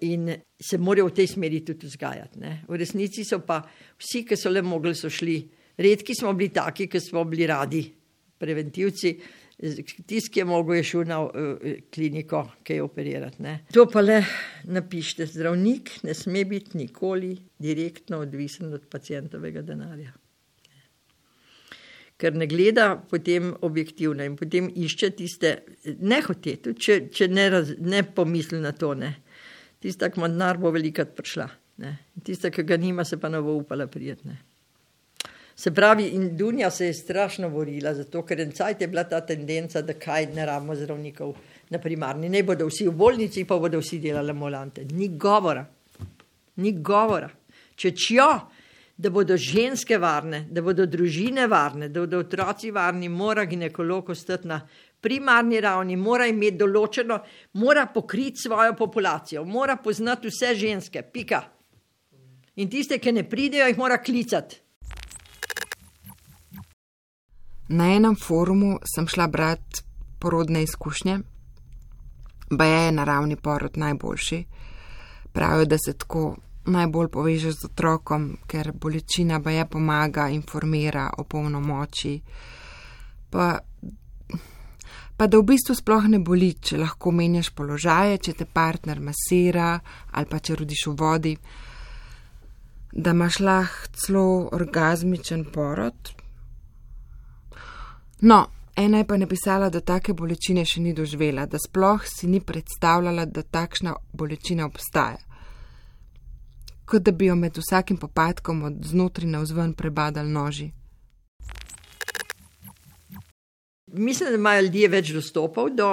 in se morajo v tej smeri tudi vzgajati. Ne? V resnici so pa vsi, ki so le mogli, so šli. Redki smo bili taki, ki smo bili radi preventivci. Tisti, ki je mogel, je šel na kliniko, ki je operirati. Ne. To pa le napišite. Zdravnik ne sme biti nikoli direktno odvisen od pacijentovega denarja. Ker ne gleda potem objektivno in potem išče tiste, ne hoče, tudi če, če ne, raz, ne pomisli na to. Ne. Tista, ki ima denar, bo velikrat prišla. Ne. Tista, ki ga nima, se pa ne bo upala prijetne. Se pravi, in Dunja se je strašno borila, zato ker je bila ta tendenca, da kaj ne rabimo zdravnikov na primarni. Ne bodo vsi v bolnici, pa bodo vsi delali molante. Ni govora. Ni govora. Če čjo, da bodo ženske varne, da bodo družine varne, da bodo otroci varni, mora ginekolog ostati na primarni ravni, mora imeti določeno, mora pokriti svojo populacijo, mora poznati vse ženske, pika. In tiste, ki ne pridejo, jih mora klicati. Na enem forumu sem šla brati porodne izkušnje, pa je naravni porod najboljši. Pravijo, da se tako najbolj povežeš z otrokom, ker bolečina pa je pomaga, informira o polnomoči. Pa, pa da v bistvu sploh ne boli, če lahko menjaš položaje, če te partner masira ali pa če rodiš v vodi, da imaš lahko celo orgazmičen porod, No, ena je pa napisala, da take bolečine še ni doživela, da sploh si ni predstavljala, da takšna bolečina obstaja. Kot da bi jo med vsakim popadkom od znotraj na vzven prebadali noži. Mislim, da imajo ljudje več dostopov do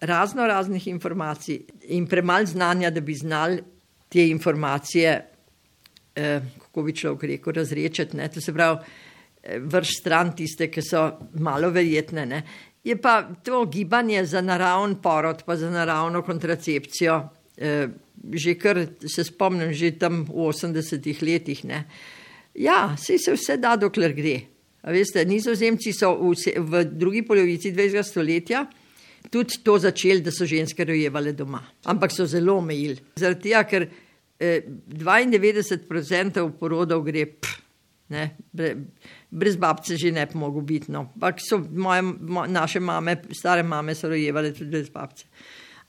razno raznih informacij in premalo znanja, da bi znali te informacije, eh, kako bi človek rekel, razrečeti. To se pravi, vrš stran tiste, ki so malo verjetne. Ne. Je pa to gibanje za naravni porod, pa za naravno kontracepcijo, eh, že kar se spomnim, že tam v 80-ih letih. Ne. Ja, se se vse da, dokler gre. A veste, nizozemci so v, v drugi polovici 20. stoletja tudi to začeli, da so ženske rojevale doma. Ampak so zelo omejili. Zaradi tega, ker eh, 92% porodov gre. Pff, Ne, brez babce že ne bi mogel biti. No. So moje, mo, naše mame, stare mame so rojevale tudi brez babce.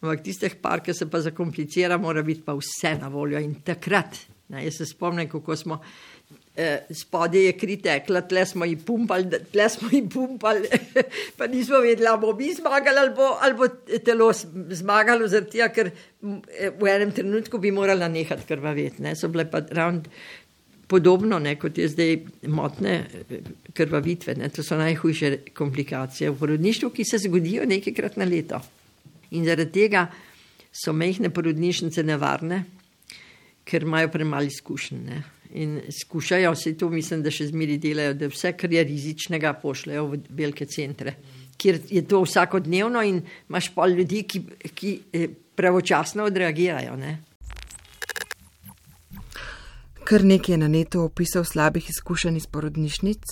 Ampak tistih par, ki se pa zakomplicira, mora biti pa vse na voljo. In takrat, ne, jaz se spomnim, kako smo eh, spodje je kri tekla, tle smo jih pumpali, tle smo jih pumpali, [LAUGHS] pa nismo vedeli, ali bo mi zmagali ali bo, ali bo telo zmagalo, zaradi tega, ker eh, v enem trenutku bi morala nehati krvaveti. Ne. So bile pa ravno podobno ne, kot je zdaj motne eh, krvavitve. Ne, to so najhujše komplikacije v porodništvu, ki se zgodijo nekajkrat na leto. In zaradi tega so mehne porodnišnice nevarne, ker imajo premalo izkušenj. In skušajo se to, mislim, da še zmeri delajo, da vse, kar je rizičnega, pošljajo v velike centre, kjer je to vsakodnevno in imaš pol ljudi, ki, ki eh, pravočasno odreagirajo. Ne. kar nekaj je na netu opisal slabih izkušenj iz porodnišnic.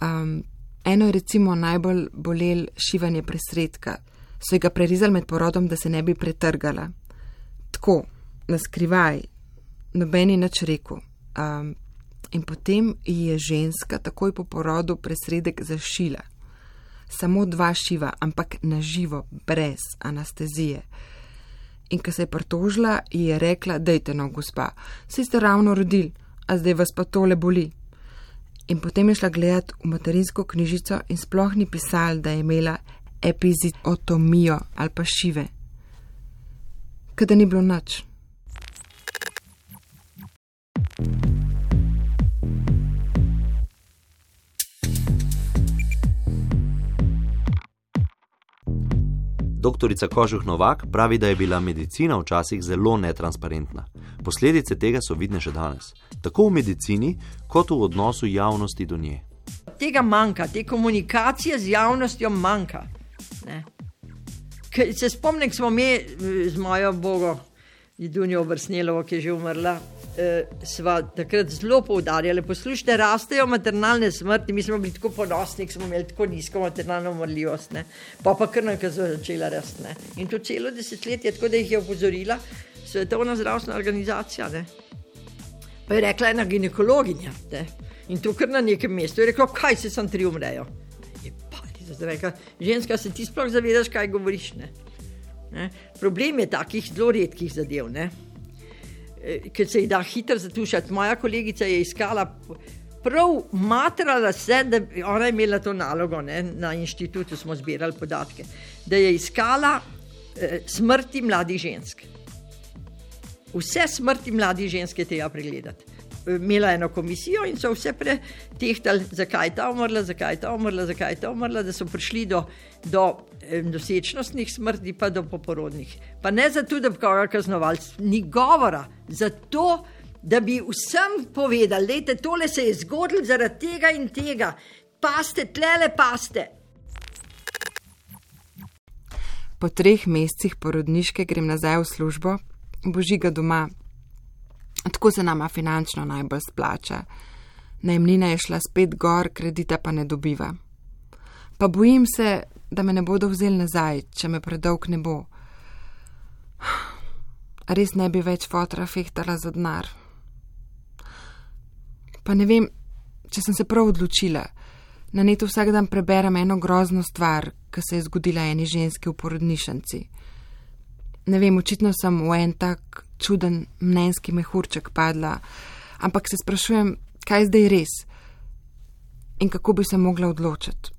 Um, eno je recimo najbolj bolel šivanje presredka. So ga prerezali med porodom, da se ne bi pretrgala. Tako, na skrivaj, noben je nič rekel. Um, in potem je ženska takoj po porodu presredek zašila. Samo dva šiva, ampak naživo, brez anestezije in ko se je pritožila, ji je rekla: Dajte no, gospa, si ste ravno rodili, a zdaj vas pa tole boli. In potem je šla gledat v materinsko knjižico in sploh ni pisal, da je imela epiziotomijo ali pa šive. Kada ni bilo nič. Doktorica Kožuh Novak pravi, da je bila medicina včasih zelo netransparentna. Posledice tega so vidne še danes, tako v medicini, kot v odnosu javnosti do nje. Tega manjka, te komunikacije z javnostjo manjka. Ne. Ker Se spomnim, ko smo mi eh, z mojo bogo, Idunijo Vrsnelovo, ki je že umrla. Eh, sva takrat zelo poudarjali, poslušajte, rastejo maternalne smrti, mi smo bili tako ponosni, smo imeli tako nizko maternalno umrljivost, ne. pa pa kar nekaj začela rasti. ne. In to celo desetletje, tako da jih je opozorila Svetovna zdravstvena organizacija. Ne. Pa je rekla ena ginekologinja ne. in to kar na nekem mestu. Je rekla, kaj se sam tri umrejo. Je pa, zdaj rekla, ženska se ti sploh zavedaš, kaj govoriš. Ne. Ne. Problem je takih zelo redkih zadev. Ne ker se jih da hitro zatušati. Moja kolegica je iskala, prav matrala se, da bi ona imela to nalogo, ne? na inštitutu smo zbirali podatke, da je iskala eh, smrti mladih žensk. Vse smrti mladih žensk je treba pregledati. Imela je eno komisijo in so vse pretehtali, zakaj je ta umrla, zakaj je ta umrla, zakaj je ta umrla, da so prišli do, do nosečnostnih smrti, pa do poporodnih. Pa ne zato, da bi koga kaznovali, ni govora, zato, da bi vsem povedali, da tole se je zgodilo zaradi tega in tega, paste, tlele paste. Po treh mesecih porodniške grem nazaj v službo, božiga doma. Tako se nama finančno najbolj splača. Najemnina je šla spet gor, kredita pa ne dobiva. Pa bojim se, da me ne bodo vzeli nazaj, če me predolg ne bo. Res ne bi več fotra fehtala za denar. Pa ne vem, če sem se prav odločila. Na netu vsak dan preberem eno grozno stvar, ki se je zgodila eni ženski v porodnišnici. Ne vem, očitno sem v en tak čuden mnenjski mehurček padla, ampak se sprašujem, kaj zdaj res in kako bi se mogla odločiti.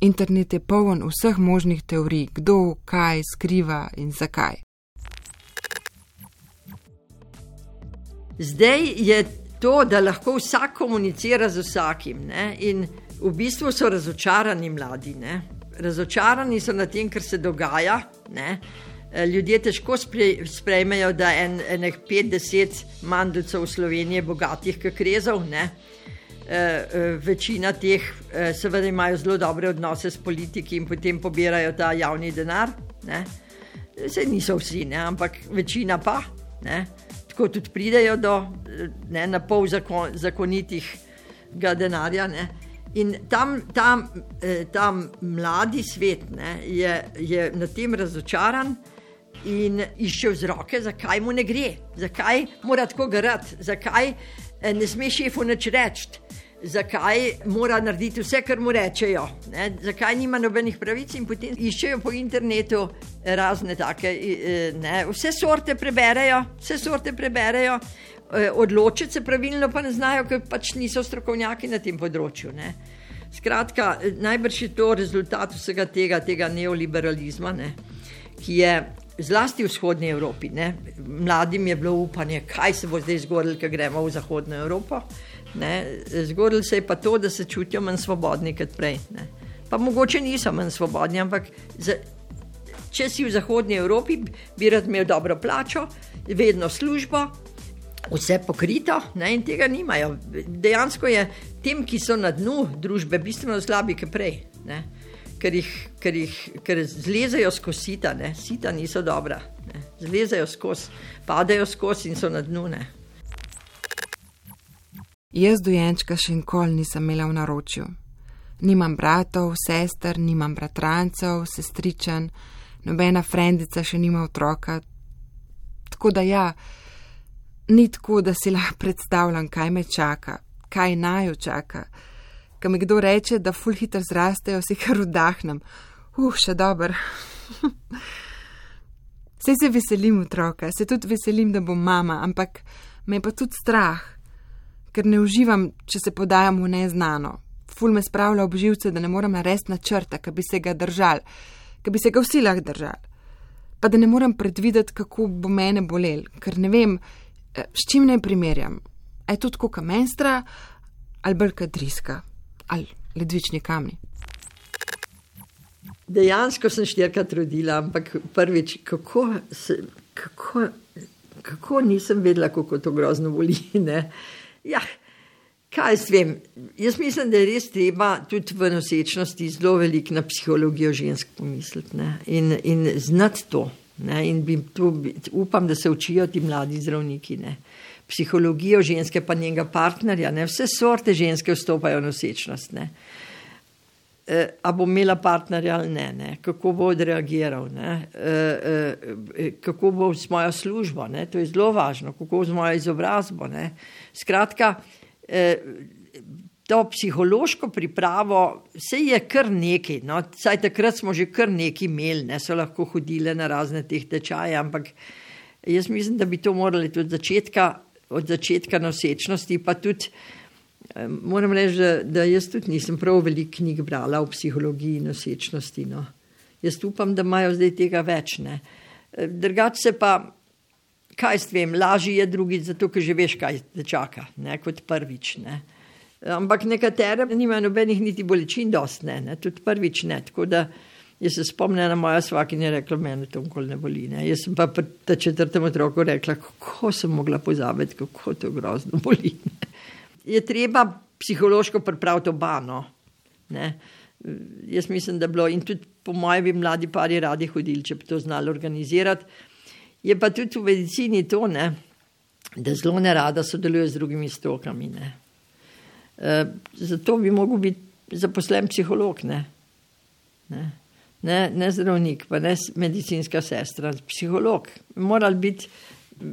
Internet je poln vseh možnih teorij, kdo, kaj skriva in zakaj. Zdaj je to, da lahko vsak komunicira z vsakim. Ne? In v bistvu so razočarani mladi. Ne? Razočarani so nad tem, kar se dogaja. Ne? Ljudje težko sprejmejo, da je en, enih 50 mandlcev v Sloveniji bogatih, kot rezov. Ne? Uh, večina teh, seveda, imajo zelo dobre odnose s politiki in potem pobirajo ta javni denar. Se niso vsi, ne? ampak večina pa. Ne? Tako tudi pridejo do ne, na pol zakon, zakonitih denarja. Ne? In tam, tam, tam mladi svet ne, je, je na tem razočaran in išče vzroke, zakaj mu ne gre, zakaj mora tako garati, zakaj ne sme šefu nič reči zakaj mora narediti vse, kar mu rečejo, ne? zakaj nima nobenih pravic in potem iščejo po internetu razne take, ne? vse sorte preberejo, vse sorte preberejo, e, odločiti se pravilno pa ne znajo, ker pač niso strokovnjaki na tem področju. Ne? Skratka, najbrž je to rezultat vsega tega, tega neoliberalizma, ne? ki je zlasti v vzhodnji Evropi. Ne? Mladim je bilo upanje, kaj se bo zdaj zgodilo, ko gremo v zahodno Evropo. Zgodilo se je pa to, da se čutijo manj svobodni kot prej. Ne. Pa mogoče niso manj svobodni, ampak za, če si v Zahodnji Evropi, bi rad imel dobro plačo, vedno službo, vse pokrito ne, in tega nimajo. Dejansko je tem, ki so na dnu družbe, bistveno slabši kot prej. Ne. Ker jih, ker jih ker zlezajo skozi sita, ne. sita niso dobra, ne. zlezajo skozi, padajo skozi in so na dnu. Ne. Jaz dojenčka še nikoli nisem imela v naročju. Nimam bratov, sester, nimam bratrancev, sestričen, nobena frendica še nima otroka. Tako da ja, ni tako, da si lahko predstavljam, kaj me čaka, kaj naj čaka. Ko mi kdo reče, da ful hitro zrastejo, si kar vdahnem. Uf, še dober. Vse [LAUGHS] se veselim otroka, se tudi veselim, da bom mama, ampak me je pa tudi strah, ker ne uživam, če se podajam v neznano. Ful me spravlja ob živce, da ne morem narediti načrta, ki bi se ga držal, ki bi se ga vsi lahko držal. Pa da ne morem predvideti, kako bo mene bolel, ker ne vem, eh, s čim naj primerjam. A je to tako kamenstra ali brka driska ali ledvični kamni. Dejansko sem štirikrat rodila, ampak prvič, kako, se, kako, kako nisem vedela, kako to grozno boli. [LAUGHS] Ne? Ja, kaj jaz vem. Jaz mislim, da je res treba tudi v nosečnosti zelo veliko na psihologijo žensk pomisliti ne? in, in znati to. Ne? In to, upam, da se učijo ti mladi zdravniki. Ne? Psihologijo ženske, pa njenega partnerja, ne? vse sorte ženske vstopajo v nosečnost. Ne? eh, a bo imela partnerja ali ne, ne? kako bo odreagiral, eh, eh, kako bo s mojo službo, ne? to je zelo važno, kako bo z mojo izobrazbo. Ne? Skratka, eh, to psihološko pripravo, vse je kar nekaj, no? saj takrat smo že kar nekaj imeli, ne so lahko hodile na razne teh tečaje, ampak jaz mislim, da bi to morali tudi začetka, od začetka nosečnosti, pa tudi Moram reči, da, da jaz tudi nisem prav veliko knjig brala o psihologiji nosečnosti. No. Jaz upam, da imajo zdaj tega več. Drugače se pa, kaj s tem, lažje je drugič, zato ker že veš, kaj te čaka, ne, kot prvič. Ne. Ampak nekatere nimajo nobenih niti bolečin, dost ne, ne, tudi prvič ne. Tako da jaz se spomnim, da moja svakinja rekla, meni to nikoli ne boli. Ne. Jaz sem pa pri četrtem otroku rekla, kako sem mogla pozabiti, kako to grozno boli. Ne je treba psihološko pripraviti oba. No. Jaz mislim, da je bilo in tudi po mojem bi mladi pari radi hodili, če bi to znali organizirati. Je pa tudi v medicini to, ne, da zelo ne rada sodeluje z drugimi strokami. Ne. E, zato bi mogel biti zaposlen psiholog, ne. Ne. Ne, ne zdravnik, pa ne medicinska sestra, psiholog. Morali biti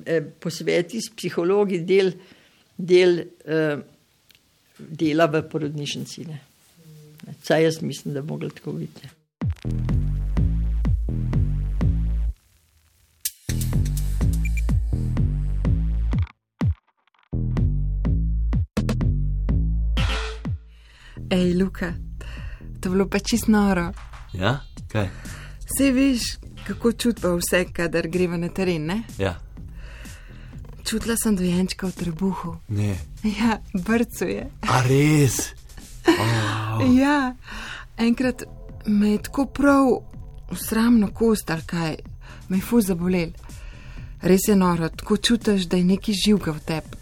eh, posveti s psihologi del del uh, dela v porodnišnici. Saj jaz mislim, da bo mogli tako biti. Ej, Luka, to je bilo pa čisto noro. Ja, kaj? Vse veš, kako čutimo vse, kadar gremo na teren, ne? Ja. Čutila sem dojenčka v trebuhu. Ne. Ja, brco je. A res? [LAUGHS] Oh. Ja, enkrat me je tako prav usramno kost ali kaj, me je fuz zabolel. Res je noro, tako čutiš, da je neki živga v tebi.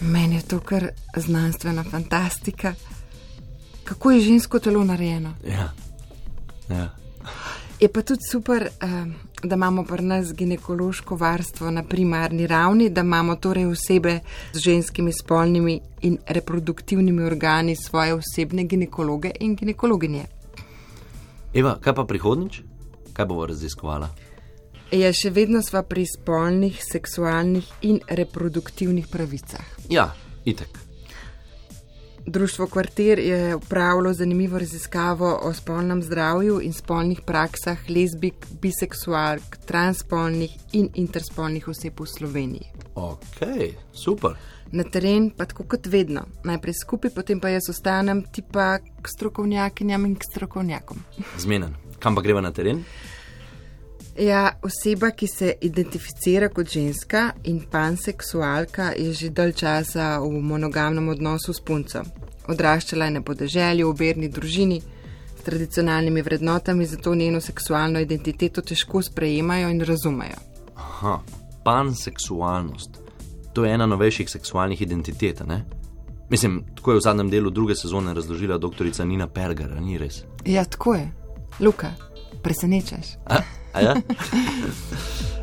Meni je to kar znanstvena fantastika. Kako je žensko telo narejeno? Ja. Ja. Je pa tudi super. Um, da imamo pri nas ginekološko varstvo na primarni ravni, da imamo torej osebe z ženskimi spolnimi in reproduktivnimi organi svoje osebne ginekologe in ginekologinje. Eva, kaj pa prihodnič? Kaj bomo raziskovala? Ja, še vedno smo pri spolnih, seksualnih in reproduktivnih pravicah. Ja, itek. Društvo Kvartir je upravilo zanimivo raziskavo o spolnem zdravju in spolnih praksah lezbik, biseksualk, transspolnih in interspolnih oseb v Sloveniji. Ok, super. Na teren pa tako kot vedno, najprej skupaj, potem pa jaz ostanem tipa k strokovnjakinjam in k strokovnjakom. Zmenen. Kam pa greva na teren? Ja, oseba, ki se identificira kot ženska in panseksualka, je že dalj časa v monogamnem odnosu s punco. Odraščala je na podeželju, v verni družini, s tradicionalnimi vrednotami, zato njeno seksualno identiteto težko sprejemajo in razumejo. Aha, panseksualnost. To je ena novejših seksualnih identitet, ne? Mislim, tako je v zadnjem delu druge sezone razložila dr. Nina Perger, ni res? Ja, tako je. Luka, presenečaš. A, 系啊 [LAUGHS]